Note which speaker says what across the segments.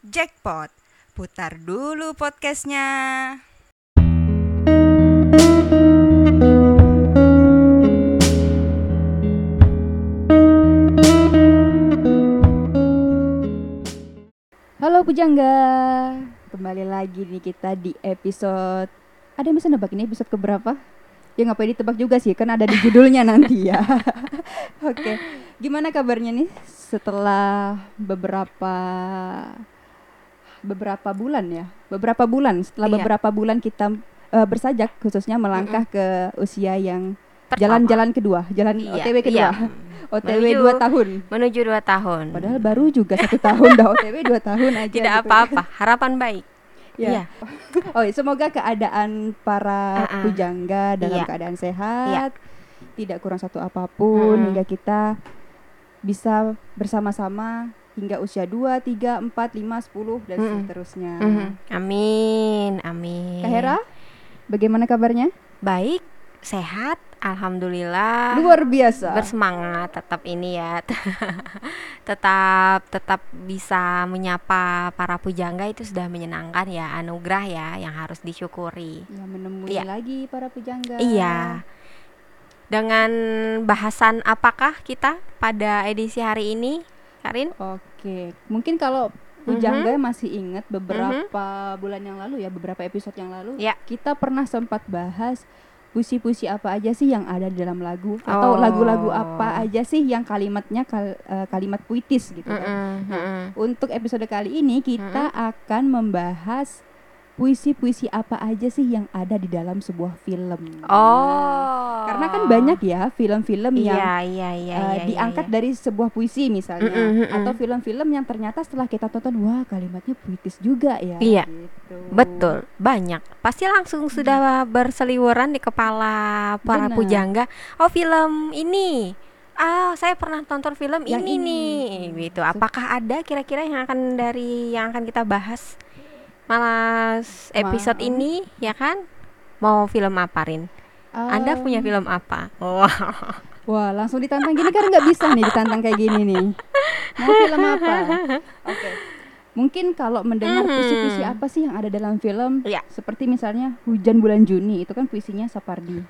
Speaker 1: Jackpot. Putar dulu podcastnya.
Speaker 2: Halo Pujangga, kembali lagi nih kita di episode. Ada yang bisa nebak ini episode keberapa? Ya ngapain ditebak juga sih, kan ada di judulnya nanti ya. Oke, gimana kabarnya nih setelah beberapa beberapa bulan ya, beberapa bulan setelah
Speaker 3: Iya.
Speaker 2: beberapa bulan kita eh, bersajak khususnya melangkah ke usia yang jalan-jalan kedua, jalan
Speaker 3: Iya,
Speaker 2: OTW kedua,
Speaker 3: iya.
Speaker 2: OTW
Speaker 3: Menuju-
Speaker 2: dua tahun.
Speaker 3: menuju dua tahun.
Speaker 2: Padahal baru juga satu tahun dah OTW dua tahun aja.
Speaker 3: Tidak
Speaker 2: gitu.
Speaker 3: apa-apa, harapan baik.
Speaker 2: Ya.
Speaker 3: Iya.
Speaker 2: Oh, iya, semoga keadaan para
Speaker 3: Ah-ah.
Speaker 2: pujangga dalam
Speaker 3: Iya.
Speaker 2: keadaan sehat, tidak kurang satu apa pun
Speaker 3: Mm.
Speaker 2: hingga kita bisa bersama-sama hingga usia 2, 3, 4, 5, 10 dan
Speaker 3: Mm-mm.
Speaker 2: seterusnya.
Speaker 3: Mhm. Amin, amin.
Speaker 2: Kak Hera, bagaimana kabarnya?
Speaker 3: Baik, sehat, alhamdulillah.
Speaker 2: Luar biasa.
Speaker 3: Bersemangat tetap ini ya. tetap tetap bisa menyapa para pujangga itu sudah menyenangkan ya, anugerah ya yang harus disyukuri.
Speaker 2: ya menemui
Speaker 3: Iya.
Speaker 2: lagi para pujangga.
Speaker 3: Iya. Dengan bahasan apakah kita pada edisi hari ini, Karin?
Speaker 2: Oke, mungkin kalau pujangga masih ingat beberapa bulan yang lalu ya, beberapa episode yang lalu,
Speaker 3: Ya.
Speaker 2: kita pernah sempat bahas puisi-puisi apa aja sih yang ada di dalam lagu atau
Speaker 3: Oh.
Speaker 2: lagu-lagu apa aja sih yang kalimatnya kal- eh, kalimat puitis gitu kan.
Speaker 3: Mm-mm, mm-mm.
Speaker 2: Untuk episode kali ini kita akan membahas puisi-puisi apa aja sih yang ada di dalam sebuah film.
Speaker 3: Oh.
Speaker 2: Karena kan banyak ya film-film yang
Speaker 3: Iya, iya, iya,
Speaker 2: eh,
Speaker 3: iya,
Speaker 2: diangkat
Speaker 3: iya.
Speaker 2: dari sebuah puisi misalnya
Speaker 3: Mm-mm, mm-mm.
Speaker 2: atau film-film yang ternyata setelah kita tonton wah kalimatnya puitis juga ya
Speaker 3: Iya,
Speaker 2: gitu.
Speaker 3: Betul, banyak. Pasti langsung sudah berseliweran di kepala para
Speaker 2: Benar.
Speaker 3: pujangga. Oh, film ini. Ah, saya pernah tonton film
Speaker 2: Yang
Speaker 3: ini,
Speaker 2: ini.
Speaker 3: nih. Gitu. Apakah ada kira-kira yang akan dari yang akan kita bahas malah s- episode ini, ya kan? Mau film apa, Rin? Anda punya
Speaker 2: Um,
Speaker 3: film apa? Wah.
Speaker 2: Wah, langsung ditantang gini kan nggak bisa nih ditantang kayak gini nih. Mau film apa? Oke. Mungkin kalau mendengar
Speaker 3: Mhm.
Speaker 2: puisi-puisi apa sih yang ada dalam film?
Speaker 3: Iya.
Speaker 2: Seperti misalnya Hujan Bulan Juni, itu kan puisinya Sapardi.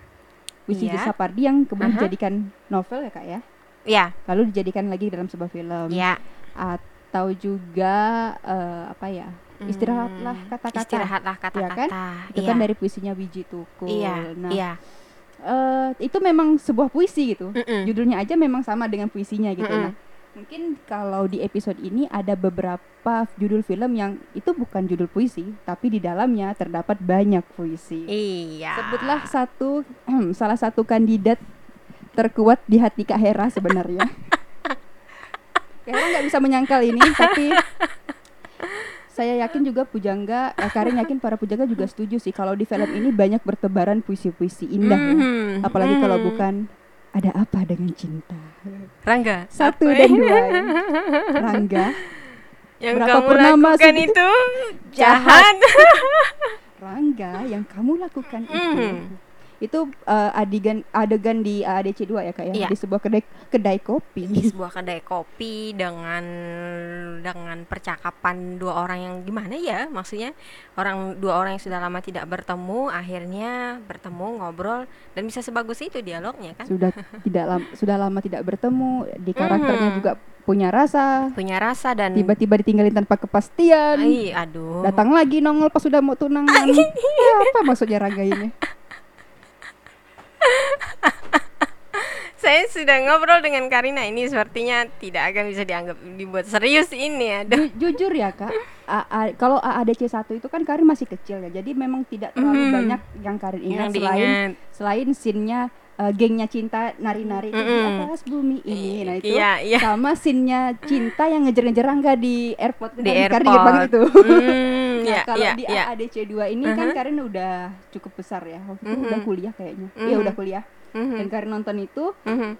Speaker 2: Puisi
Speaker 3: Iya.
Speaker 2: Sapardi yang kemudian dijadikan novel ya, Kak ya.
Speaker 3: Ya,
Speaker 2: Lalu dijadikan lagi dalam sebuah film.
Speaker 3: ya.
Speaker 2: Atau juga eh, apa ya? Istirahatlah
Speaker 3: Hmm,
Speaker 2: kata-kata.
Speaker 3: Istirahatlah kata-kata.
Speaker 2: Itu kan dari puisinya Wiji Tukul.
Speaker 3: Iya,
Speaker 2: Nah,
Speaker 3: iya.
Speaker 2: eh, itu memang sebuah puisi gitu
Speaker 3: Mm-mm.
Speaker 2: judulnya aja memang sama dengan puisinya gitu.
Speaker 3: Mm-mm.
Speaker 2: Nah, mungkin kalau di episode ini ada beberapa judul film yang itu bukan judul puisi, tapi di dalamnya terdapat banyak puisi.
Speaker 3: Iya.
Speaker 2: Sebutlah satu salah satu kandidat terkuat di hati Kak Hera sebenarnya. Kak Hera nggak bisa menyangkal ini, tapi saya yakin juga pujangga, eh, Karin yakin para pujangga juga setuju sih kalau di film ini banyak bertebaran puisi-puisi indah ya.
Speaker 3: Mhm,
Speaker 2: Apalagi kalau
Speaker 3: mhm.
Speaker 2: bukan ada apa dengan cinta.
Speaker 3: Rangga
Speaker 2: Satu
Speaker 3: apa
Speaker 2: dan dua ya. Rangga,
Speaker 3: yang
Speaker 2: Berapa
Speaker 3: kamu
Speaker 2: purnama
Speaker 3: lakukan itu
Speaker 2: Jahat.
Speaker 3: jahat
Speaker 2: Rangga yang kamu lakukan itu. Itu eh, adegan adegan di ADC 2 ya Kak ya,
Speaker 3: Iya.
Speaker 2: di sebuah kedai kedai kopi.
Speaker 3: di sebuah kedai kopi dengan dengan percakapan dua orang yang gimana ya maksudnya orang dua orang yang sudah lama tidak bertemu akhirnya bertemu ngobrol dan bisa sebagus itu dialognya kan
Speaker 2: Sudah tidak lama sudah lama tidak bertemu, di karakternya
Speaker 3: Mhm.
Speaker 2: juga punya rasa.
Speaker 3: punya rasa dan
Speaker 2: Tiba-tiba ditinggalin tanpa kepastian.
Speaker 3: Ai, aduh
Speaker 2: Datang lagi nongol pas sudah mau tunangan. ya, apa maksudnya Rangga ini?
Speaker 3: saya sudah ngobrol dengan Karina. Ini sepertinya tidak akan bisa dianggap dibuat serius ini aduh
Speaker 2: Ju- jujur ya kak, A- A- kalau AADC 1 itu kan Karin masih kecil ya, jadi memang tidak terlalu
Speaker 3: Mhm.
Speaker 2: banyak yang Karin ingat.
Speaker 3: Yang
Speaker 2: selain
Speaker 3: diingat.
Speaker 2: selain scene-nya eh, gengnya cinta nari-nari itu di
Speaker 3: Mhm.
Speaker 2: atas bumi ini, nah itu
Speaker 3: iya iya
Speaker 2: sama scene-nya cinta yang ngejar-ngejar Rangga di airport
Speaker 3: di
Speaker 2: kan,
Speaker 3: airport
Speaker 2: ingat banget itu.
Speaker 3: Hmm,
Speaker 2: Nah,
Speaker 3: iya,
Speaker 2: kalau
Speaker 3: iya,
Speaker 2: di
Speaker 3: iya.
Speaker 2: AADC 2 ini kan
Speaker 3: Mhm.
Speaker 2: Karin udah cukup besar ya, waktu itu udah
Speaker 3: Mhm.
Speaker 2: kuliah kayaknya. Iya
Speaker 3: Mhm.
Speaker 2: udah kuliah.
Speaker 3: Mhm,
Speaker 2: Dan Karin nonton itu
Speaker 3: mhm.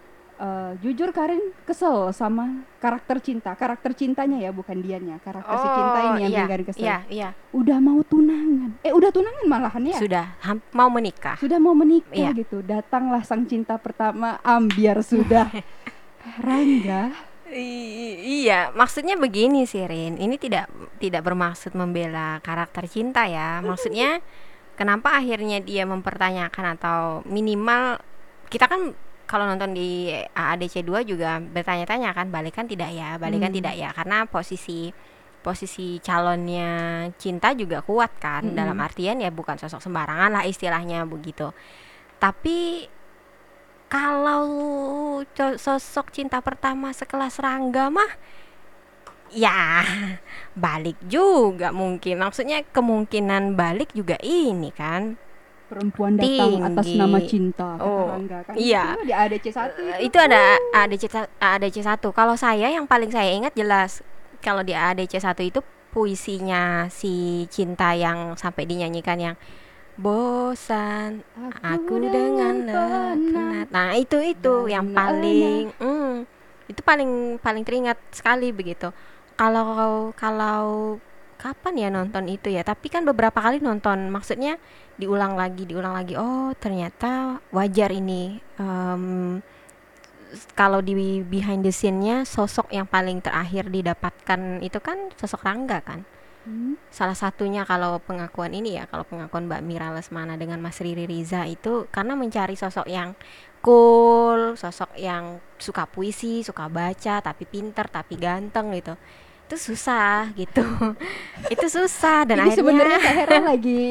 Speaker 2: Eh, jujur Karin kesel sama karakter cinta, karakter cintanya ya bukan dianya, karakter si cinta ini yang
Speaker 3: iya,
Speaker 2: bikin kesel.
Speaker 3: Iya, iya.
Speaker 2: Udah mau tunangan, eh udah tunangan malahan ya,
Speaker 3: Sudah mau menikah.
Speaker 2: sudah mau menikah
Speaker 3: Iya.
Speaker 2: gitu. Datanglah sang cinta pertama, ambiar sudah. Rangga
Speaker 3: I- iya, maksudnya begini sih Rin. Ini tidak tidak bermaksud membela karakter cinta ya. Maksudnya kenapa akhirnya dia mempertanyakan atau minimal kita kan kalau nonton di AADC 2 juga bertanya-tanya kan balikan tidak ya, balikan
Speaker 2: Hmm.
Speaker 3: tidak ya karena posisi posisi calonnya cinta juga kuat kan
Speaker 2: Mm-mm.
Speaker 3: dalam artian ya bukan sosok sembarangan lah istilahnya begitu. Tapi kalau sosok cinta pertama sekelas Rangga mah ya balik juga mungkin maksudnya kemungkinan balik juga ini kan
Speaker 2: Perempuan datang atas nama cinta
Speaker 3: Oh,
Speaker 2: Rangga kan.
Speaker 3: iya.
Speaker 2: Itu di ADC 1
Speaker 3: Eh, itu ada ADC ADC 1 kalau saya yang paling saya ingat jelas kalau di ADC 1 itu puisinya si cinta yang sampai dinyanyikan yang bosan aku dengan penat nah itu itu
Speaker 2: Dan
Speaker 3: yang
Speaker 2: enak.
Speaker 3: paling mm, itu paling paling teringat sekali begitu kalau kalau kapan ya nonton itu ya? Tapi kan beberapa kali nonton. Maksudnya diulang lagi diulang lagi. Oh ternyata wajar ini. S- kalau di behind the scene-nya sosok yang paling terakhir didapatkan itu kan sosok Rangga kan?
Speaker 2: Hmm.
Speaker 3: salah satunya kalau pengakuan ini ya kalau pengakuan Mbak Mira Lesmana dengan Mas Riri Riza itu karena mencari sosok yang cool sosok yang suka puisi suka baca tapi pinter tapi ganteng gitu itu susah gitu itu susah dan
Speaker 2: Ini sebenarnya
Speaker 3: akhirnya
Speaker 2: Kak Hera lagi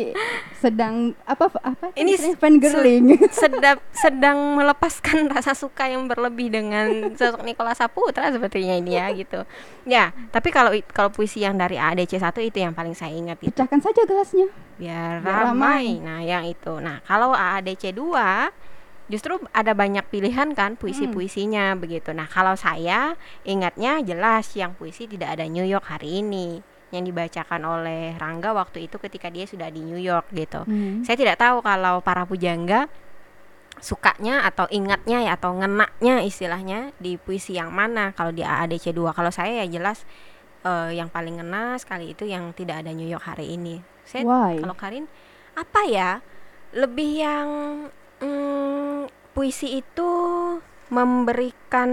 Speaker 2: sedang apa apa
Speaker 3: Ini
Speaker 2: fangirling.
Speaker 3: sedap sedang melepaskan rasa suka yang berlebih dengan sosok Nikola Saputra sepertinya ini ya gitu ya tapi kalau kalau puisi yang dari ADC 1 itu yang paling saya ingat gitu
Speaker 2: Pecahkan saja gelasnya.
Speaker 3: biar
Speaker 2: Biar
Speaker 3: ramai. Nah, yang itu. Nah, kalau AADC 2 justru ada banyak pilihan kan puisi-puisinya begitu. Nah, kalau saya ingatnya jelas yang puisi tidak ada New York hari ini yang dibacakan oleh Rangga waktu itu ketika dia sudah di New York gitu.
Speaker 2: Hmm.
Speaker 3: Saya tidak tahu kalau para pujangga sukanya atau ingatnya ya atau ngenaknya istilahnya di puisi yang mana kalau di AADC 2 kalau saya ya jelas eh, yang paling ngena sekali itu yang tidak ada New York hari ini saya
Speaker 2: Why?
Speaker 3: kalau Karin apa ya lebih yang mm, puisi itu memberikan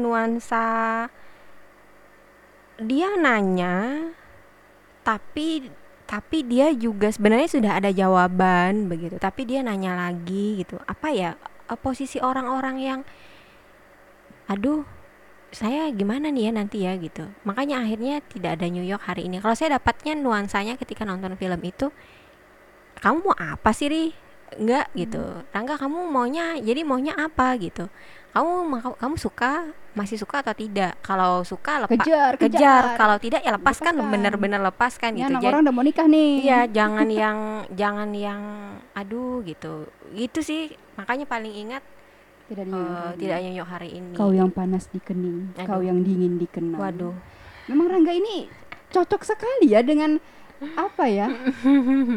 Speaker 3: nuansa dia nanya tapi tapi dia juga sebenarnya sudah ada jawaban begitu. Tapi dia nanya lagi gitu apa ya eh, posisi orang-orang yang aduh saya gimana nih ya nanti ya? gitu. Makanya akhirnya tidak ada New York hari ini. Kalau saya dapatnya nuansanya ketika nonton film itu kamu mau apa sih ri enggak gitu Rangga kamu maunya jadi maunya apa gitu kamu mau kamu suka masih suka atau tidak kalau suka lepas
Speaker 2: Kejar,
Speaker 3: kejar
Speaker 2: kejar.
Speaker 3: kalau tidak ya lepaskan
Speaker 2: Lepaskan.
Speaker 3: bener-bener lepaskan
Speaker 2: Ini
Speaker 3: gitu Jadi-
Speaker 2: orang udah mau nikah nih.
Speaker 3: Iya, jangan yang jangan yang aduh gitu. Gitu sih. Makanya paling ingat
Speaker 2: Tidak
Speaker 3: eh,
Speaker 2: ada
Speaker 3: tidak nyonyok hari ini.
Speaker 2: Kau yang panas di kening, kau yang dingin di kenang.
Speaker 3: Waduh.
Speaker 2: Memang Rangga ini cocok sekali ya dengan apa ya?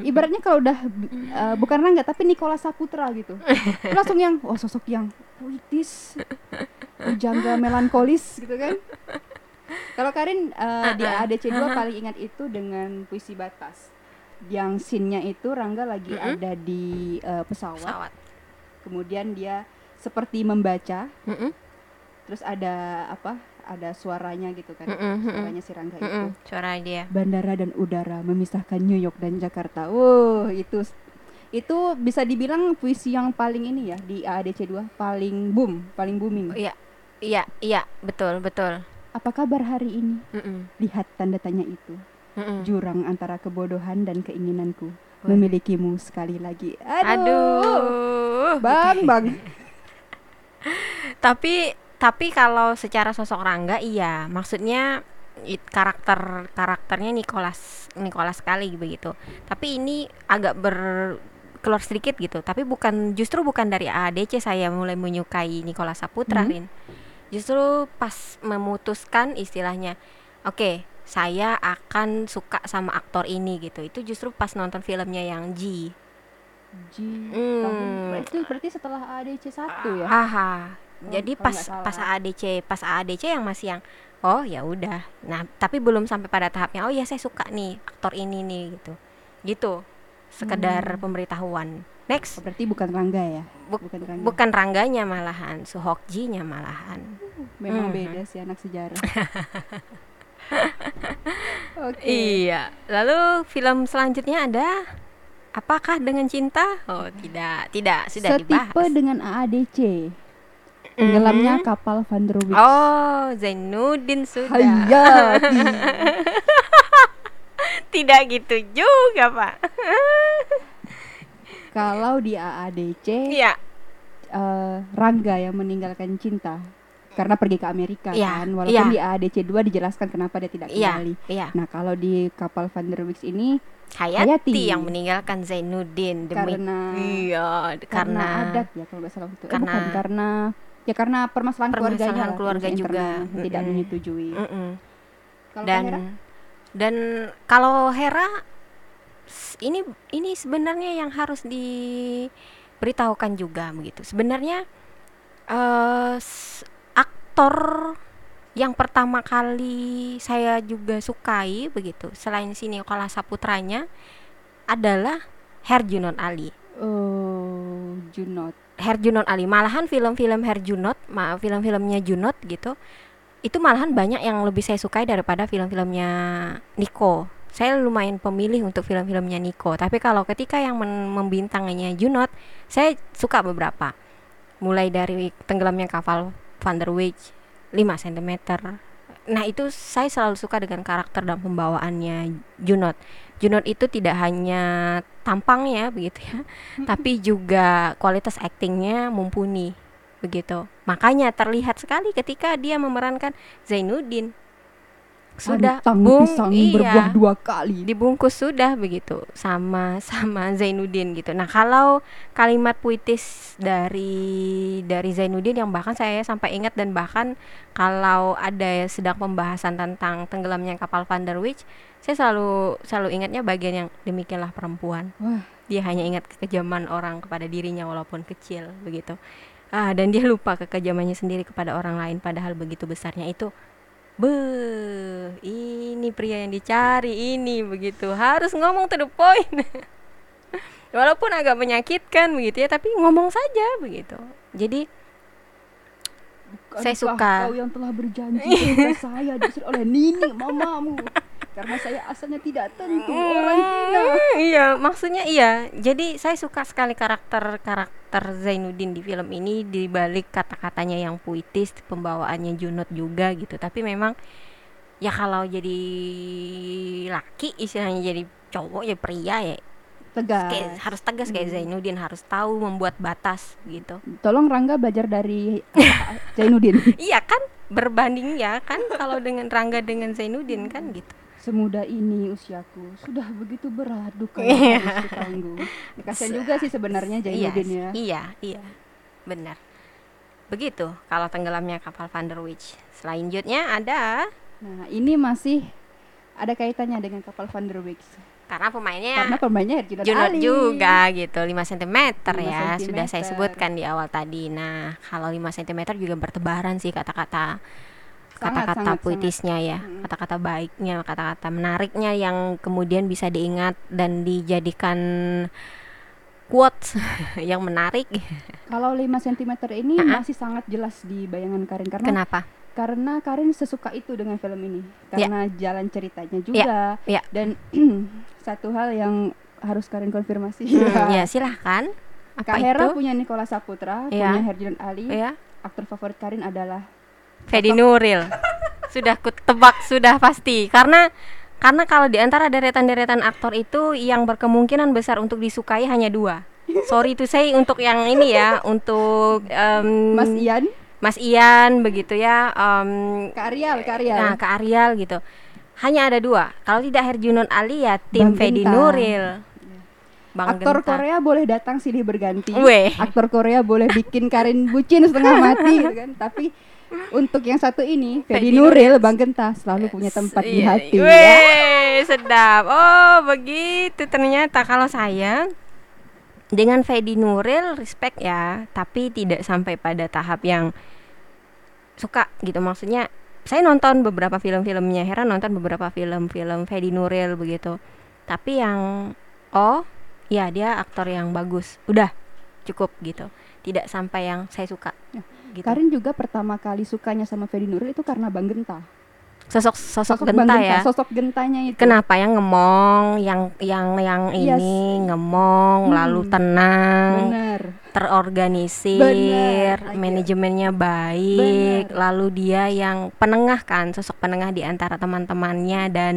Speaker 2: Ibaratnya kalau udah eh, bukan Rangga tapi Nikola Saputra gitu. Langsung yang oh sosok yang puitis, jangga melankolis gitu kan. Kalau Karin eh, di ADC 2 paling ingat itu dengan puisi batas. Yang scene-nya itu Rangga lagi
Speaker 3: Mm-mm.
Speaker 2: ada di eh, pesawat.
Speaker 3: Pesawat.
Speaker 2: Kemudian dia seperti membaca,
Speaker 3: Mm-mm,
Speaker 2: terus ada apa? Ada suaranya gitu kan.
Speaker 3: mm-mm, mm-mm,
Speaker 2: Suaranya si Rangga itu.
Speaker 3: mm-mm. Suara dia.
Speaker 2: Bandara dan udara memisahkan New York dan Jakarta. Wow, itu itu bisa dibilang puisi yang paling ini ya di AADC 2 paling boom, paling booming.
Speaker 3: Iya. Iya, iya, betul, betul.
Speaker 2: Apa kabar hari ini?
Speaker 3: Mm-mm,
Speaker 2: Lihat tanda tanya itu.
Speaker 3: mm-mm.
Speaker 2: Jurang antara kebodohan dan keinginanku
Speaker 3: Wah.
Speaker 2: memilikimu sekali lagi. Aduh.
Speaker 3: Aduh.
Speaker 2: Bang, bang.
Speaker 3: Tapi tapi kalau secara sosok Rangga iya, maksudnya it- karakter karakternya Nicholas Nicholas sekali begitu. Tapi ini agak ber keluar sedikit gitu. Tapi bukan justru bukan dari ADC saya mulai menyukai Nicholas Saputra. Rin. Justru pas memutuskan istilahnya, oke, saya akan suka sama aktor ini gitu. Itu justru pas nonton filmnya yang G.
Speaker 2: Ji,
Speaker 3: Hmm.
Speaker 2: tahun berarti berarti setelah AADC 1 ya.
Speaker 3: Aha.
Speaker 2: Oh,
Speaker 3: Jadi pas pas AADC, pas AADC yang masih yang oh ya udah. Nah, tapi belum sampai pada tahapnya oh ya saya suka nih aktor ini nih gitu. Gitu. Sekedar
Speaker 2: Hmm.
Speaker 3: pemberitahuan. next
Speaker 2: Oh, berarti bukan Rangga ya?
Speaker 3: Buk-
Speaker 2: bukan Rangga.
Speaker 3: bukan rangganya malahan Suhokji-nya malahan
Speaker 2: Memang
Speaker 3: Mhm.
Speaker 2: beda sih anak sejarah. Oke.
Speaker 3: Iya. Lalu film selanjutnya ada Apakah dengan cinta? Oh, tidak, tidak, sudah
Speaker 2: Setipe
Speaker 3: dibahas.
Speaker 2: dengan AADC. Tenggelamnya
Speaker 3: Mhm.
Speaker 2: kapal Van der Wijk.
Speaker 3: Oh, Zainuddin sudah.
Speaker 2: Hayati.
Speaker 3: tidak gitu juga, Pak.
Speaker 2: Kalau di AADC
Speaker 3: Iya.
Speaker 2: eh, Rangga yang meninggalkan cinta karena pergi ke Amerika
Speaker 3: Iya,
Speaker 2: kan. Walaupun
Speaker 3: iya.
Speaker 2: di AADC 2 dijelaskan kenapa dia tidak
Speaker 3: Iya,
Speaker 2: kembali.
Speaker 3: iya.
Speaker 2: Nah, kalau di kapal Van der Wijk ini
Speaker 3: Hayati,
Speaker 2: Hayati.
Speaker 3: yang meninggalkan Zainuddin demi
Speaker 2: Karena-
Speaker 3: iya,
Speaker 2: karena,
Speaker 3: karena,
Speaker 2: adat ya kalau nggak salah itu. Eh,
Speaker 3: karena-
Speaker 2: bukan karena ya karena permasalahan, keluarganya
Speaker 3: Permasalahan
Speaker 2: lah,
Speaker 3: keluarga juga.
Speaker 2: yang tidak menyetujui. Kalau
Speaker 3: dan
Speaker 2: Hera?
Speaker 3: dan kalau Hera ini ini sebenarnya yang harus diberitahukan juga begitu. Sebenarnya s- aktor yang pertama kali saya juga sukai begitu selain sini Nikola Saputranya adalah Herjunot Ali.
Speaker 2: Oh, Junot.
Speaker 3: Herjunot Ali. Malahan film-film Herjunot ma film-filmnya Junot gitu itu malahan banyak yang lebih saya sukai daripada film-filmnya Niko. Saya lumayan pemilih untuk film-filmnya Niko. Tapi kalau ketika yang membintanginya Junot saya suka beberapa. Mulai dari tenggelamnya kapal Van der Wijk 5 cm nah itu saya selalu suka dengan karakter dan pembawaannya Junot. Junot itu tidak hanya tampangnya begitu ya. Tapi juga kualitas aktingnya mumpuni begitu. Makanya terlihat sekali ketika dia memerankan Zainuddin sudah bung
Speaker 2: pisang
Speaker 3: iya
Speaker 2: berbuah dua kali.
Speaker 3: dibungkus sudah begitu sama sama Zainuddin gitu. Nah, kalau kalimat puitis dari dari Zainuddin yang bahkan saya sampai ingat dan bahkan kalau ada sedang pembahasan tentang tenggelamnya kapal Van der Wijk, saya selalu selalu ingatnya bagian yang demikianlah perempuan.
Speaker 2: Wah.
Speaker 3: Dia hanya ingat kekejaman orang kepada dirinya walaupun kecil begitu. Ah, dan dia lupa kekejamannya sendiri kepada orang lain padahal begitu besarnya itu Beh, ini pria yang dicari ini begitu. Harus ngomong to the point. Walaupun agak menyakitkan begitu ya, tapi ngomong saja begitu. Jadi Saya
Speaker 2: Bukankah
Speaker 3: suka.
Speaker 2: Kau yang telah berjanji kepada saya diusir oleh Nini mamamu. Karena saya asalnya tidak tentu orang Cina.
Speaker 3: Mm, iya, maksudnya iya. Jadi saya suka sekali karakter karakter Zainuddin di film ini di balik kata-katanya yang puitis, pembawaannya Junot juga gitu. Tapi memang ya kalau jadi laki istilahnya jadi cowok ya pria ya
Speaker 2: Tegas.
Speaker 3: kayak harus tegas kayak Zainuddin harus tahu membuat batas gitu.
Speaker 2: Tolong Rangga belajar dari Zainuddin.
Speaker 3: iya kan berbanding ya kan kalau dengan Rangga dengan Zainuddin kan gitu.
Speaker 2: Semudah ini usiaku sudah begitu berat duka
Speaker 3: Iya.
Speaker 2: yang harus ditanggung. Kasian juga sih sebenarnya Zainuddin
Speaker 3: iya,
Speaker 2: ya.
Speaker 3: Iya, iya. Benar. Begitu kalau tenggelamnya kapal Van der Wijk. Selanjutnya ada
Speaker 2: Nah ini masih ada kaitannya dengan kapal Van der Wijk.
Speaker 3: karena pemainnya
Speaker 2: Karena pemainnya
Speaker 3: Junot
Speaker 2: Ali.
Speaker 3: juga gitu 5 cm
Speaker 2: 5
Speaker 3: ya sudah saya sebutkan di awal tadi nah kalau 5 cm juga bertebaran sih kata-kata
Speaker 2: Sangat,
Speaker 3: kata-kata
Speaker 2: sangat,
Speaker 3: puitisnya ya
Speaker 2: Mm.
Speaker 3: Kata-kata baiknya kata-kata menariknya yang kemudian bisa diingat dan dijadikan quotes yang menarik.
Speaker 2: Kalau 5 cm ini
Speaker 3: Ah-ah.
Speaker 2: masih sangat jelas di bayangan Karin karena
Speaker 3: kenapa?
Speaker 2: karena Karin sesuka itu dengan film ini karena jalan ceritanya juga.
Speaker 3: Ya.
Speaker 2: dan satu hal yang harus Karin konfirmasi
Speaker 3: Hmm, ya. silahkan apa
Speaker 2: Kak Hera
Speaker 3: itu?
Speaker 2: punya Nikola Saputra
Speaker 3: Iya.
Speaker 2: punya Herjunot Ali.
Speaker 3: Ya.
Speaker 2: Aktor favorit Karin adalah
Speaker 3: Fedi Nuril. Sudah ku tebak sudah pasti. Karena karena kalau di antara deretan-deretan aktor itu yang berkemungkinan besar untuk disukai hanya dua. Sorry to say untuk yang ini ya untuk em,
Speaker 2: Mas Ian.
Speaker 3: Mas Ian begitu ya em,
Speaker 2: Kak Arial Kak Arial.
Speaker 3: Nah ke Arial gitu. Hanya ada dua. Kalau tidak Herjunot Ali ya tim
Speaker 2: Bang
Speaker 3: Fedi
Speaker 2: Genta.
Speaker 3: Nuril. Bang
Speaker 2: aktor
Speaker 3: Genta.
Speaker 2: Korea boleh datang silih berganti.
Speaker 3: Weh.
Speaker 2: aktor Korea boleh bikin Karin bucin setengah mati gitu kan. Tapi untuk yang satu ini Fedi Nuril Bang Genta selalu punya tempat di
Speaker 3: Iya,
Speaker 2: hati ya.
Speaker 3: Weh, sedap. Oh, begitu. Ternyata kalau saya dengan Fedi Nuril respect ya, tapi tidak sampai pada tahap yang suka gitu. Maksudnya. Saya nonton beberapa film-filmnya, Hera nonton beberapa film-film Fedi Nuril begitu. Tapi yang oh ya dia aktor yang bagus. Udah cukup gitu. Tidak sampai yang saya suka.
Speaker 2: Ya,
Speaker 3: gitu
Speaker 2: Karin juga pertama kali sukanya sama Fedi Nuril itu karena Bang Genta.
Speaker 3: sosok sosok,
Speaker 2: Bang
Speaker 3: genta ya
Speaker 2: Sosok gentanya itu.
Speaker 3: kenapa yang ngemong yang yang yang
Speaker 2: Yes.
Speaker 3: ini ngemong
Speaker 2: Hmm.
Speaker 3: lalu tenang
Speaker 2: Bener.
Speaker 3: terorganisir,
Speaker 2: Bener,
Speaker 3: manajemennya baik,
Speaker 2: Bener.
Speaker 3: lalu dia yang penengah kan, sosok penengah di antara teman-temannya dan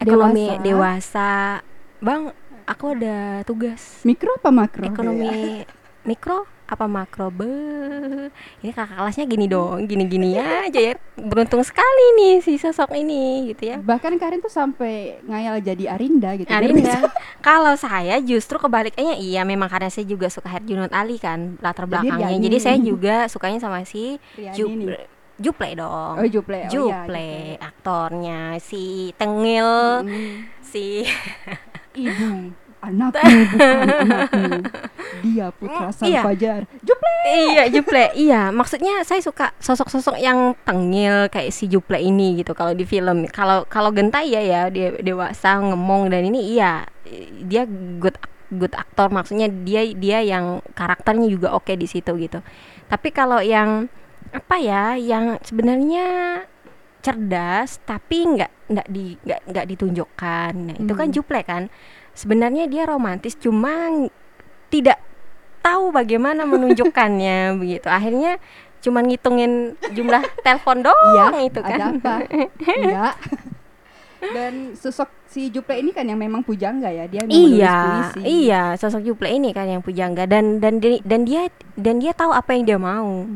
Speaker 3: ekonomi dewasa. Bang, aku ada tugas.
Speaker 2: Mikro apa makro?
Speaker 3: Ekonomi mikro apa makro? Be. Ini kakak kelasnya gini dong, gini-gini aja ya. Beruntung sekali nih si sosok ini gitu ya.
Speaker 2: Bahkan Karin tuh sampai ngayal jadi Arinda gitu. Biar
Speaker 3: Arinda. Kalau saya justru kebaliknya iya memang karena saya juga suka Herjunot Ali kan latar
Speaker 2: Jadi
Speaker 3: belakangnya.
Speaker 2: Riani.
Speaker 3: Jadi saya juga sukanya sama si. Juple dong.
Speaker 2: Oh Juple. Oh, iya,
Speaker 3: Juple, aktornya si Tengil,
Speaker 2: Mm.
Speaker 3: si
Speaker 2: Ibu, anakmu bukan anakmu. Dia putra
Speaker 3: Mm,
Speaker 2: sang
Speaker 3: iya.
Speaker 2: fajar. Juple.
Speaker 3: iya Juple, iya. Maksudnya saya suka sosok-sosok yang tengil kayak si Juple ini gitu kalau di film. Kalau kalau Genta iya ya dia dewasa ngemong dan ini iya dia good good aktor maksudnya dia dia yang karakternya juga oke di situ gitu. Tapi kalau yang apa ya yang sebenarnya cerdas tapi nggak nggak di nggak nggak ditunjukkan nah, itu kan
Speaker 2: Hmm.
Speaker 3: Juple kan sebenarnya dia romantis cuma tidak tahu bagaimana menunjukkannya begitu akhirnya cuma ngitungin jumlah telepon doang
Speaker 2: Iya,
Speaker 3: itu
Speaker 2: ada
Speaker 3: kan
Speaker 2: apa? Enggak. Dan sosok si Juple ini kan yang memang pujangga ya, dia
Speaker 3: iya
Speaker 2: puisi.
Speaker 3: iya sosok Juple ini kan yang pujangga dan dan dan dia dan dia tahu apa yang dia mau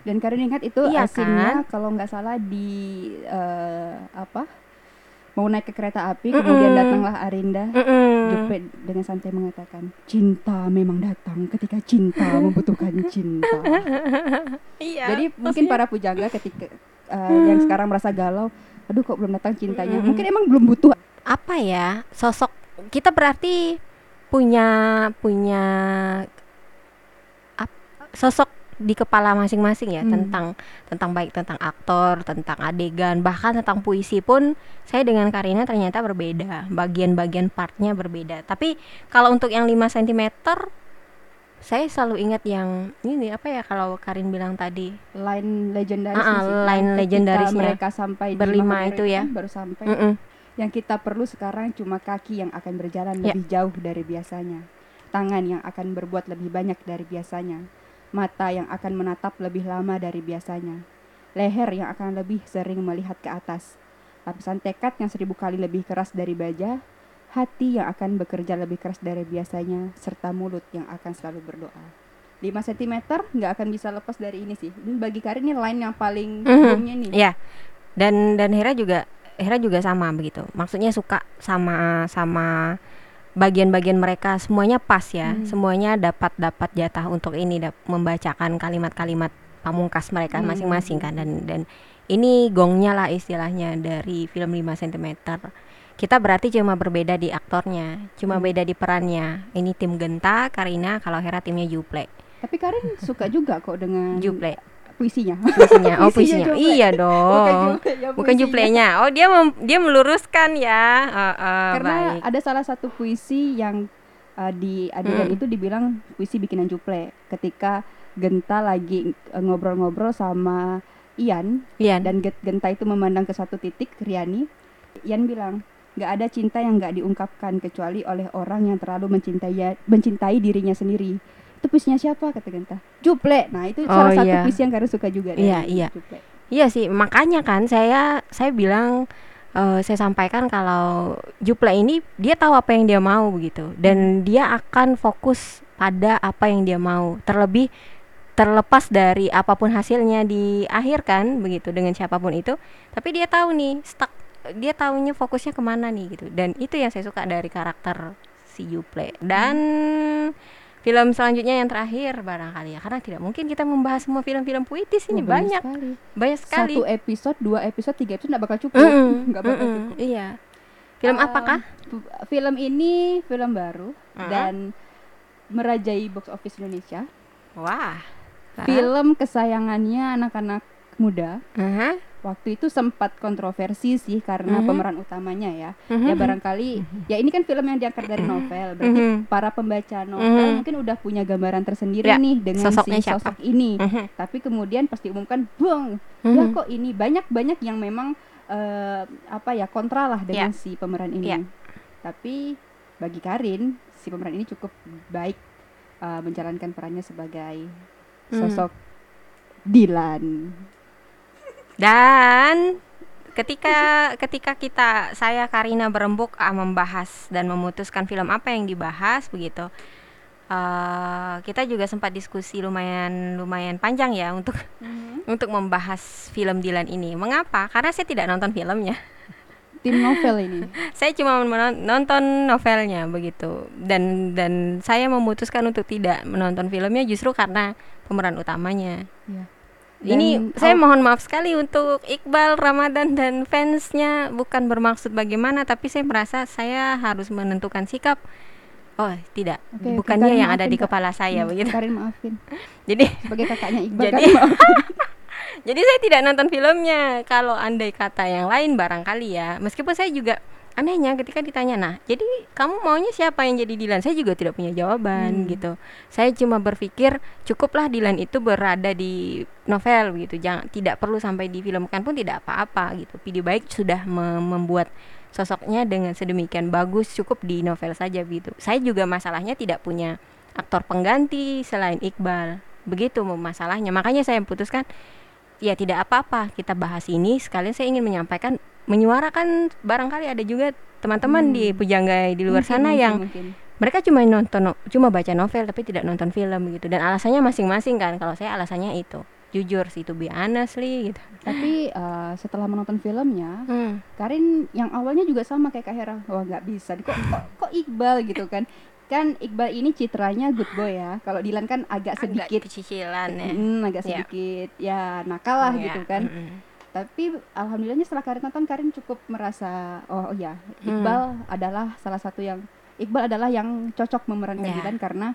Speaker 2: Dan Karin ingat itu
Speaker 3: Iya
Speaker 2: asinnya kalau nggak salah di eh, apa? Mau naik ke kereta api, kemudian
Speaker 3: Mm-mm.
Speaker 2: datanglah Arinda. Juple dengan santai mengatakan, cinta memang datang ketika cinta membutuhkan cinta.
Speaker 3: iya
Speaker 2: Jadi mungkin para pujangga ketika eh, yang sekarang merasa galau, aduh kok belum datang cintanya,
Speaker 3: Mm-mm.
Speaker 2: mungkin emang belum butuh.
Speaker 3: apa ya sosok kita berarti punya punya ap- sosok di kepala masing-masing ya
Speaker 2: Hmm.
Speaker 3: tentang tentang baik tentang aktor tentang adegan bahkan tentang puisi pun saya dengan Karina ternyata berbeda bagian-bagian partnya berbeda tapi kalau untuk yang 5 cm saya selalu ingat yang ini apa ya kalau Karin bilang tadi
Speaker 2: line legendaris
Speaker 3: Ah, ah,
Speaker 2: sih,
Speaker 3: line
Speaker 2: yang ketika
Speaker 3: legendarisnya.
Speaker 2: mereka sampai
Speaker 3: Berlima itu ya.
Speaker 2: baru sampai
Speaker 3: Mm-mm.
Speaker 2: yang kita perlu sekarang cuma kaki yang akan berjalan
Speaker 3: Ya.
Speaker 2: lebih jauh dari biasanya tangan yang akan berbuat lebih banyak dari biasanya mata yang akan menatap lebih lama dari biasanya. Leher yang akan lebih sering melihat ke atas. Lapisan tekad yang seribu kali lebih keras dari baja. Hati yang akan bekerja lebih keras dari biasanya. Serta mulut yang akan selalu berdoa. 5 cm nggak akan bisa lepas dari ini sih. Ini bagi Karin ini line yang paling
Speaker 3: Mhm.
Speaker 2: boomnya nih.
Speaker 3: Ya, dan dan Hera juga Hera juga sama begitu. Maksudnya suka sama sama bagian-bagian mereka semuanya pas ya,
Speaker 2: Hmm.
Speaker 3: semuanya dapat dapat jatah untuk ini dap- membacakan kalimat-kalimat pamungkas mereka
Speaker 2: Hmm.
Speaker 3: masing-masing kan dan dan ini gongnya lah istilahnya dari film 5 cm. Kita berarti cuma berbeda di aktornya, cuma
Speaker 2: Hmm.
Speaker 3: beda di perannya. Ini tim Genta, Karina, kalau Hera timnya Juple.
Speaker 2: tapi Karin suka juga kok dengan
Speaker 3: Juple
Speaker 2: puisinya
Speaker 3: puisinya. Oh,
Speaker 2: Puisinya
Speaker 3: puisinya.
Speaker 2: Juple.
Speaker 3: Iya dong.
Speaker 2: Juple, ya,
Speaker 3: bukan juplenya oh dia mem- dia meluruskan ya Eh, eh,
Speaker 2: karena
Speaker 3: baik
Speaker 2: ada salah satu puisi yang uh, di adegan
Speaker 3: Mm.
Speaker 2: itu dibilang puisi bikinan Juple. Ketika Genta lagi uh, ngobrol-ngobrol sama Ian
Speaker 3: Iya
Speaker 2: dan Genta itu memandang ke satu titik Riani Ian bilang nggak ada cinta yang nggak diungkapkan kecuali oleh orang yang terlalu mencintai mencintai dirinya sendiri. Itu puisinya siapa? kata Genta. Juple. Nah itu
Speaker 3: Oh,
Speaker 2: salah satu
Speaker 3: iya.
Speaker 2: puisi yang Karin suka juga
Speaker 3: Iya, iya.
Speaker 2: Juple.
Speaker 3: Iya sih makanya kan saya saya bilang eh, saya sampaikan kalau Juple ini dia tahu apa yang dia mau begitu dan dia akan fokus pada apa yang dia mau. Terlebih terlepas dari apa pun hasilnya di akhir kan begitu dengan siapa pun itu tapi dia tahu nih stuck dia tahunya fokusnya ke mana nih gitu. Dan itu yang saya suka dari karakter si Juple. Dan film selanjutnya yang terakhir barangkali ya. Karena tidak mungkin kita membahas semua film-film puitis ini.
Speaker 2: Oh, banyak
Speaker 3: banyak.
Speaker 2: sekali.
Speaker 3: banyak sekali.
Speaker 2: Satu episode dua episode tiga episode nggak bakal cukup. Nggak bakal
Speaker 3: mm-mm,
Speaker 2: cukup.
Speaker 3: Iya. Film
Speaker 2: Um,
Speaker 3: apakah?
Speaker 2: film ini film baru
Speaker 3: Mm-mm.
Speaker 2: dan merajai box office Indonesia.
Speaker 3: Wah. Sarah?
Speaker 2: film kesayangannya anak-anak muda.
Speaker 3: Aha.
Speaker 2: Waktu itu sempat kontroversi sih karena
Speaker 3: Mhm.
Speaker 2: pemeran utamanya ya.
Speaker 3: Mhm.
Speaker 2: Ya barangkali ya ini kan film yang diangkat dari novel. Berarti
Speaker 3: Mhm.
Speaker 2: para pembaca novel
Speaker 3: Mhm.
Speaker 2: mungkin udah punya gambaran tersendiri
Speaker 3: Ya,
Speaker 2: nih dengan
Speaker 3: sosoknya
Speaker 2: si
Speaker 3: siapa.
Speaker 2: sosok ini.
Speaker 3: Mhm.
Speaker 2: Tapi kemudian pas diumumkan, "Bang, ya
Speaker 3: Mhm.
Speaker 2: kok ini banyak-banyak yang memang eh, apa ya kontra lah dengan
Speaker 3: Ya.
Speaker 2: si pemeran ini."
Speaker 3: Ya.
Speaker 2: Tapi bagi Karin, si pemeran ini cukup baik eh, menjalankan perannya sebagai
Speaker 3: Hmm.
Speaker 2: sosok Dilan.
Speaker 3: Dan ketika ketika kita saya Karina berembuk ah, membahas dan memutuskan film apa yang dibahas begitu. eh, kita juga sempat diskusi lumayan lumayan panjang ya untuk untuk membahas film Dilan ini. Mengapa? Karena saya tidak nonton filmnya.
Speaker 2: Tim novel ini.
Speaker 3: Saya cuma menon- nonton novelnya begitu. Dan dan saya memutuskan untuk tidak menonton filmnya justru karena pemeran utamanya.
Speaker 2: Ya.
Speaker 3: Ini
Speaker 2: Dan
Speaker 3: saya mohon maaf sekali untuk Iqbal Ramadan dan fansnya bukan bermaksud bagaimana tapi saya merasa saya harus menentukan sikap. Oh tidak,
Speaker 2: Oke, oke,
Speaker 3: bukan
Speaker 2: Karin
Speaker 3: dia yang ada di kepala saya
Speaker 2: Hmm,
Speaker 3: begitu.
Speaker 2: Karin maafin.
Speaker 3: Jadi
Speaker 2: Sebagai kakaknya Iqbal
Speaker 3: Jadi- jadi saya tidak nonton filmnya. Kalau andai kata yang lain barangkali ya. Meskipun saya juga anehnya ketika ditanya, "Nah, jadi kamu maunya siapa yang jadi Dilan?" Saya juga tidak punya jawaban
Speaker 2: Hmm.
Speaker 3: gitu. Saya cuma berpikir cukuplah Dilan itu berada di novel gitu. Jangan tidak perlu sampai difilmkan pun tidak apa-apa gitu. Pidi baik sudah me- membuat sosoknya dengan sedemikian bagus cukup di novel saja gitu. Saya juga masalahnya tidak punya aktor pengganti selain Iqbal. Begitu masalahnya. Makanya saya putuskan ya tidak apa-apa kita bahas ini sekalian saya ingin menyampaikan menyuarakan barangkali ada juga teman-teman
Speaker 2: Hmm.
Speaker 3: di pujangga di luar
Speaker 2: Mungkin,
Speaker 3: sana
Speaker 2: mungkin,
Speaker 3: yang
Speaker 2: mungkin.
Speaker 3: mereka cuma nonton cuma baca novel tapi tidak nonton film gitu dan alasannya masing-masing kan kalau saya alasannya itu jujur sih to be honestly gitu
Speaker 2: Tapi eh, setelah menonton filmnya,
Speaker 3: hmm.
Speaker 2: Karin yang awalnya juga sama kayak Kak Hera. Wah nggak bisa, kok, kok kok Iqbal gitu kan? Kan Iqbal ini citranya good boy ya. Kalau Dilan kan agak sedikit,
Speaker 3: cicilan ya
Speaker 2: mm, agak
Speaker 3: Ya.
Speaker 2: sedikit ya nakal lah
Speaker 3: Ya,
Speaker 2: gitu kan.
Speaker 3: mm-mm.
Speaker 2: Tapi alhamdulillahnya setelah Karin nonton, Karin cukup merasa oh, oh ya
Speaker 3: Hmm.
Speaker 2: Iqbal adalah salah satu yang Iqbal adalah yang cocok memerankan
Speaker 3: Ya.
Speaker 2: Dilan karena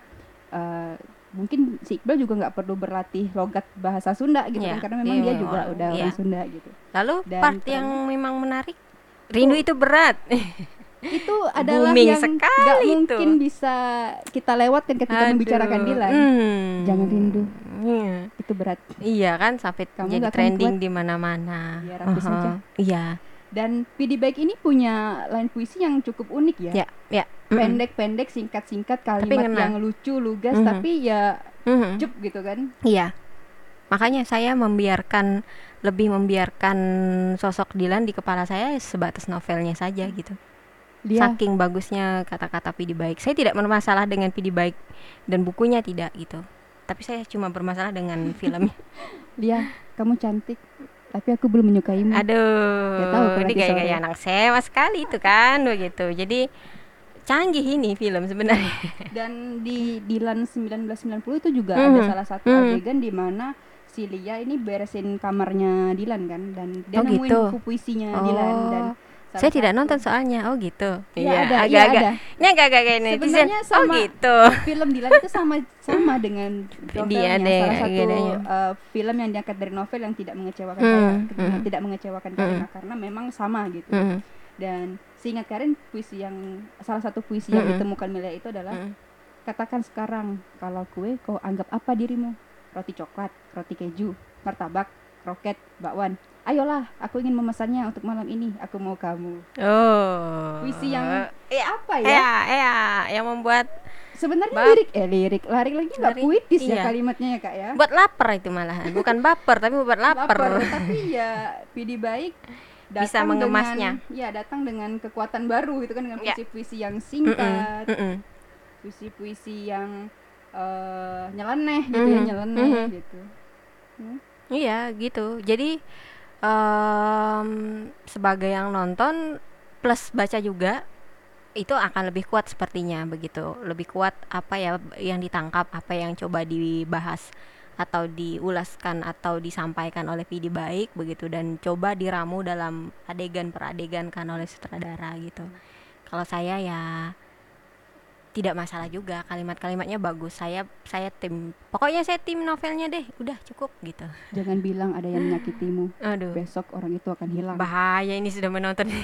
Speaker 2: eh, mungkin si Iqbal juga nggak perlu berlatih logat bahasa Sunda gitu
Speaker 3: Ya,
Speaker 2: kan karena memang
Speaker 3: dia
Speaker 2: dia
Speaker 3: memang
Speaker 2: juga
Speaker 3: orang-
Speaker 2: udah
Speaker 3: iya.
Speaker 2: orang Sunda gitu.
Speaker 3: lalu
Speaker 2: Dan
Speaker 3: part yang memang menarik rindu itu berat
Speaker 2: itu adalah
Speaker 3: Booming
Speaker 2: yang
Speaker 3: sekali
Speaker 2: nggak
Speaker 3: itu.
Speaker 2: mungkin bisa kita lewatkan ketika
Speaker 3: Aduh.
Speaker 2: membicarakan Dilan.
Speaker 3: Hmm.
Speaker 2: Jangan rindu.
Speaker 3: Iya.
Speaker 2: Itu berat.
Speaker 3: Iya kan sampai
Speaker 2: Kamu
Speaker 3: jadi trending di mana-mana.
Speaker 2: Aku
Speaker 3: Aha.
Speaker 2: saja.
Speaker 3: Iya.
Speaker 2: Dan PD Baik ini punya line puisi yang cukup unik ya.
Speaker 3: Ya, ya.
Speaker 2: Pendek-pendek, singkat-singkat, kalimat yang lucu, lugas,
Speaker 3: Mhm.
Speaker 2: tapi ya
Speaker 3: Mhm.
Speaker 2: cup gitu kan.
Speaker 3: Iya. Makanya saya membiarkan lebih membiarkan sosok Dilan di kepala saya sebatas novelnya saja gitu.
Speaker 2: Dia
Speaker 3: Saking bagusnya kata-kata Pidi Baik. Saya tidak bermasalah dengan Pidi Baik dan bukunya tidak gitu. Tapi saya cuma bermasalah dengan filmnya.
Speaker 2: dia kamu cantik, tapi aku belum menyukaimu.
Speaker 3: Aduh,
Speaker 2: tahu
Speaker 3: ini kayak kayak anak sewa sekali itu kan begitu. Jadi canggih ini film sebenarnya.
Speaker 2: Dan di Dilan 1990 itu juga
Speaker 3: Mhm.
Speaker 2: ada salah satu
Speaker 3: Mhm.
Speaker 2: adegan di mana si Lia ini beresin kamarnya Dilan kan dan dia
Speaker 3: Oh,
Speaker 2: nemuin
Speaker 3: gitu.
Speaker 2: buku puisinya Dilan dan
Speaker 3: Oh,
Speaker 2: salah
Speaker 3: Saya tidak nonton soalnya. Oh gitu.
Speaker 2: Iya, ada, iya,
Speaker 3: agak-agak.
Speaker 2: ada.
Speaker 3: Ini agak-agak kayak netizen.
Speaker 2: Sebenarnya
Speaker 3: Oh
Speaker 2: sama-
Speaker 3: gitu.
Speaker 2: film Dilan itu sama sama dengan novelnya
Speaker 3: ada yang
Speaker 2: salah satu uh, film yang diangkat dari novel yang tidak mengecewakan
Speaker 3: Hmm,
Speaker 2: saya
Speaker 3: hmm.
Speaker 2: tidak mengecewakan
Speaker 3: Hmm.
Speaker 2: Karina karena memang sama gitu
Speaker 3: Mm,
Speaker 2: dan seingat Karin puisi yang salah satu puisi yang
Speaker 3: Mm-mm.
Speaker 2: ditemukan Melia itu adalah
Speaker 3: mm.
Speaker 2: katakan sekarang kalau kue kau anggap apa dirimu roti coklat roti keju martabak roket bakwan ayolah aku ingin memesannya untuk malam ini aku mau kamu
Speaker 3: Oh.
Speaker 2: puisi yang
Speaker 3: Iya.
Speaker 2: apa ya
Speaker 3: Iya, iya, yang membuat
Speaker 2: sebenarnya
Speaker 3: Bab-
Speaker 2: lirik eh lirik lirik lagi nggak puitis ya
Speaker 3: iya.
Speaker 2: kalimatnya ya kak ya
Speaker 3: buat lapar itu malahan, bukan baper tapi buat lapar.
Speaker 2: tapi ya PD baik
Speaker 3: Bisa mengemasnya.
Speaker 2: dengan, ya datang dengan kekuatan baru gitu kan dengan
Speaker 3: Ya.
Speaker 2: puisi-puisi yang singkat
Speaker 3: mm-mm.
Speaker 2: puisi-puisi yang eh, nyeleneh gitu ya
Speaker 3: Mhm,
Speaker 2: nyeleneh
Speaker 3: mhm.
Speaker 2: gitu Hmm.
Speaker 3: Iya, gitu. Jadi em, sebagai yang nonton plus baca juga itu akan lebih kuat sepertinya begitu. Lebih kuat apa ya yang ditangkap, apa yang coba dibahas atau diulaskan atau disampaikan oleh PD baik begitu dan coba diramu dalam adegan per adegan kan oleh sutradara gitu. Kalau saya ya tidak masalah juga kalimat-kalimatnya bagus saya saya tim pokoknya saya tim novelnya deh udah cukup gitu
Speaker 2: Jangan bilang ada yang menyakitimu.
Speaker 3: aduh
Speaker 2: Besok orang itu akan hilang.
Speaker 3: bahaya ini sudah menonton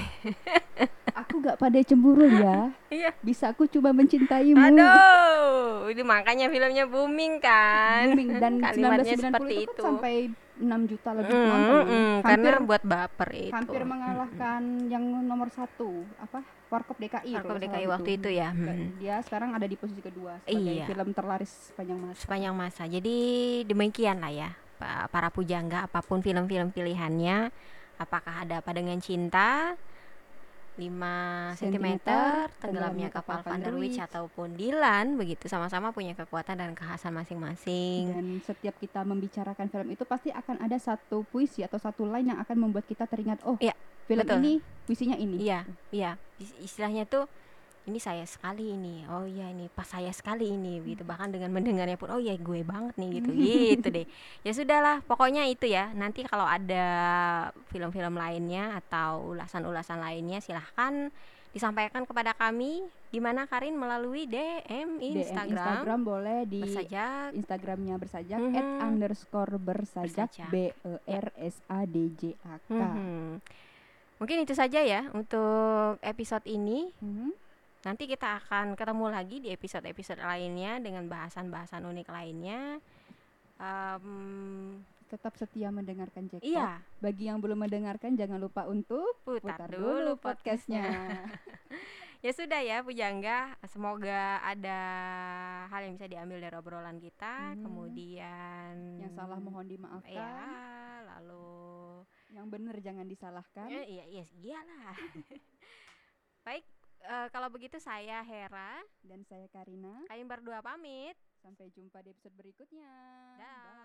Speaker 2: Aku gak pada cemburu ya.
Speaker 3: iya
Speaker 2: Bisa aku coba mencintaimu.
Speaker 3: aduh ini makanya filmnya booming kan
Speaker 2: Booming. Dan
Speaker 3: kalimatnya
Speaker 2: 1990
Speaker 3: seperti
Speaker 2: itu,
Speaker 3: itu
Speaker 2: kan sampai 6 juta lebih
Speaker 3: Mm,
Speaker 2: penonton.
Speaker 3: mm, karena buat baper itu
Speaker 2: hampir mengalahkan yang nomor satu apa Warkop DKI.
Speaker 3: Warkop DKI waktu itu ya
Speaker 2: Dan
Speaker 3: hmm.
Speaker 2: Dia sekarang ada di posisi kedua sebagai
Speaker 3: Iya.
Speaker 2: film terlaris sepanjang masa.
Speaker 3: sepanjang masa. Jadi demikian lah ya pa- para pujangga apa pun film-film pilihannya apakah ada apa dengan cinta 5 cm
Speaker 2: Sentimeter,
Speaker 3: tenggelamnya kapal Van der ataupun Dilan begitu sama-sama punya kekuatan dan kekhasan masing-masing.
Speaker 2: Dan setiap kita membicarakan film itu pasti akan ada satu puisi atau satu line yang akan membuat kita teringat, oh,
Speaker 3: Iya,
Speaker 2: film
Speaker 3: betul.
Speaker 2: ini puisinya ini.
Speaker 3: Iya, iya. Is- Istilahnya tuh ini saya sekali ini. Oh iya ini pas saya sekali ini gitu. Bahkan dengan mendengarnya pun oh iya gue banget nih gitu. gitu deh. Ya sudahlah, pokoknya itu ya. Nanti kalau ada film-film lainnya atau ulasan-ulasan lainnya silahkan disampaikan kepada kami di mana Karin melalui DM
Speaker 2: DM
Speaker 3: Instagram,
Speaker 2: Instagram boleh di
Speaker 3: bersajak
Speaker 2: Instagramnya bersajak
Speaker 3: Mhm.
Speaker 2: at underscore bersajak
Speaker 3: Bersajak.
Speaker 2: B E R S A D J A K.
Speaker 3: Mhm. Mungkin itu saja ya untuk episode ini.
Speaker 2: Mhm.
Speaker 3: Nanti kita akan ketemu lagi di episode-episode lainnya dengan bahasan-bahasan unik lainnya. Em,
Speaker 2: Tetap setia mendengarkan Jackpot.
Speaker 3: iya,
Speaker 2: Bagi yang belum mendengarkan jangan lupa untuk
Speaker 3: putar,
Speaker 2: putar
Speaker 3: dulu
Speaker 2: dulu
Speaker 3: podcastnya. ya sudah ya, Pujangga. Semoga ada hal yang bisa diambil dari obrolan kita.
Speaker 2: Hmm.
Speaker 3: Kemudian
Speaker 2: yang salah mohon dimaafkan.
Speaker 3: Ya, lalu
Speaker 2: Yang benar jangan disalahkan.
Speaker 3: eh, iya, iya, iyalah. Baik, eh, kalau begitu saya Hera.
Speaker 2: Dan saya Karina.
Speaker 3: Kalian berdua pamit.
Speaker 2: Sampai jumpa di episode berikutnya.
Speaker 3: Dah.